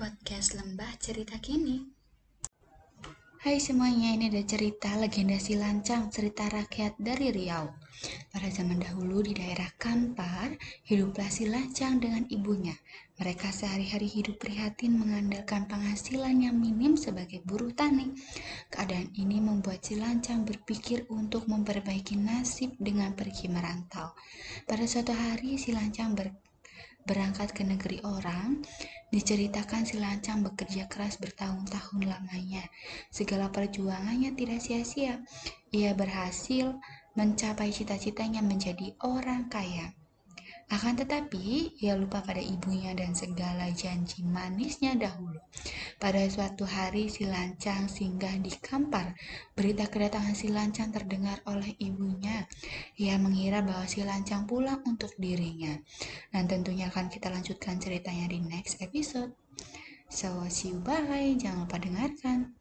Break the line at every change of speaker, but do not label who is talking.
podcast Lembah Cerita Kini.
Hai semuanya, ini ada cerita legenda si lancang, cerita rakyat dari Riau. Pada zaman dahulu di daerah Kampar, hiduplah si lancang dengan ibunya. Mereka sehari-hari hidup prihatin mengandalkan penghasilan yang minim sebagai buruh tani. Keadaan ini membuat si lancang berpikir untuk memperbaiki nasib dengan pergi merantau. Pada suatu hari si lancang ber berangkat ke negeri orang, diceritakan si lancang bekerja keras bertahun-tahun lamanya. Segala perjuangannya tidak sia-sia. Ia berhasil mencapai cita-citanya menjadi orang kaya. Akan tetapi, ia lupa pada ibunya dan segala janji manisnya dahulu. Pada suatu hari, si lancang singgah di kampar. Berita kedatangan si lancang terdengar oleh ibunya. Ia mengira bahwa si lancang pulang untuk dirinya. Dan tentunya akan kita lanjutkan ceritanya di next episode. So, see you bye. Jangan lupa dengarkan.